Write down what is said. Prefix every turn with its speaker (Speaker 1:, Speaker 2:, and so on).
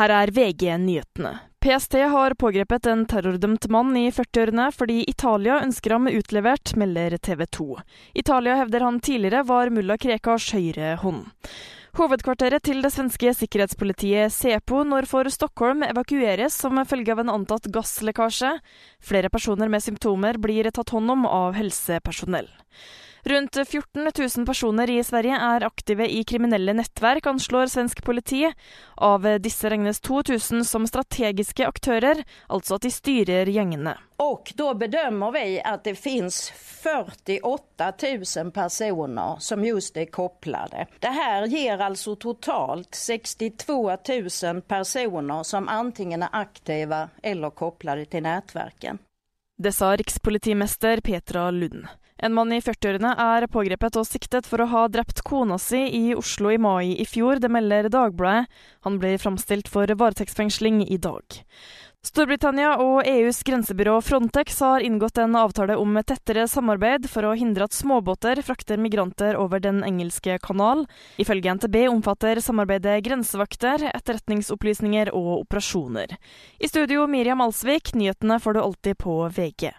Speaker 1: Her er VG-nyhetene. PST har pågrepet en terrordømt mann i 40-årene fordi Italia ønsker ham utlevert, melder TV 2. Italia hevder han tidligere var mulla Krekars høyre hånd. Hovedkvarteret til det svenske sikkerhetspolitiet Sepo nord for Stockholm evakueres som følge av en antatt gasslekkasje. Flere personer med symptomer blir tatt hånd om av helsepersonell. Rundt 14 000 personer i Sverige er aktive i kriminelle nettverk, anslår svensk politi. Av disse regnes 2000 som strategiske aktører, altså at de styrer gjengene.
Speaker 2: Og da bedømmer vi at det finnes 48 000 personer som just er koblet. Dette gir altså totalt 62 000 personer som enten er aktive eller koblet til nettverken.
Speaker 1: Det sa rikspolitimester Petra Lund. En mann i 40-årene er pågrepet og siktet for å ha drept kona si i Oslo i mai i fjor, det melder Dagbladet. Han blir framstilt for varetektsfengsling i dag. Storbritannia og EUs grensebyrå Frontex har inngått en avtale om tettere samarbeid for å hindre at småbåter frakter migranter over Den engelske kanal. Ifølge NTB omfatter samarbeidet grensevakter, etterretningsopplysninger og operasjoner. I studio Miriam Alsvik, nyhetene får du alltid på VG.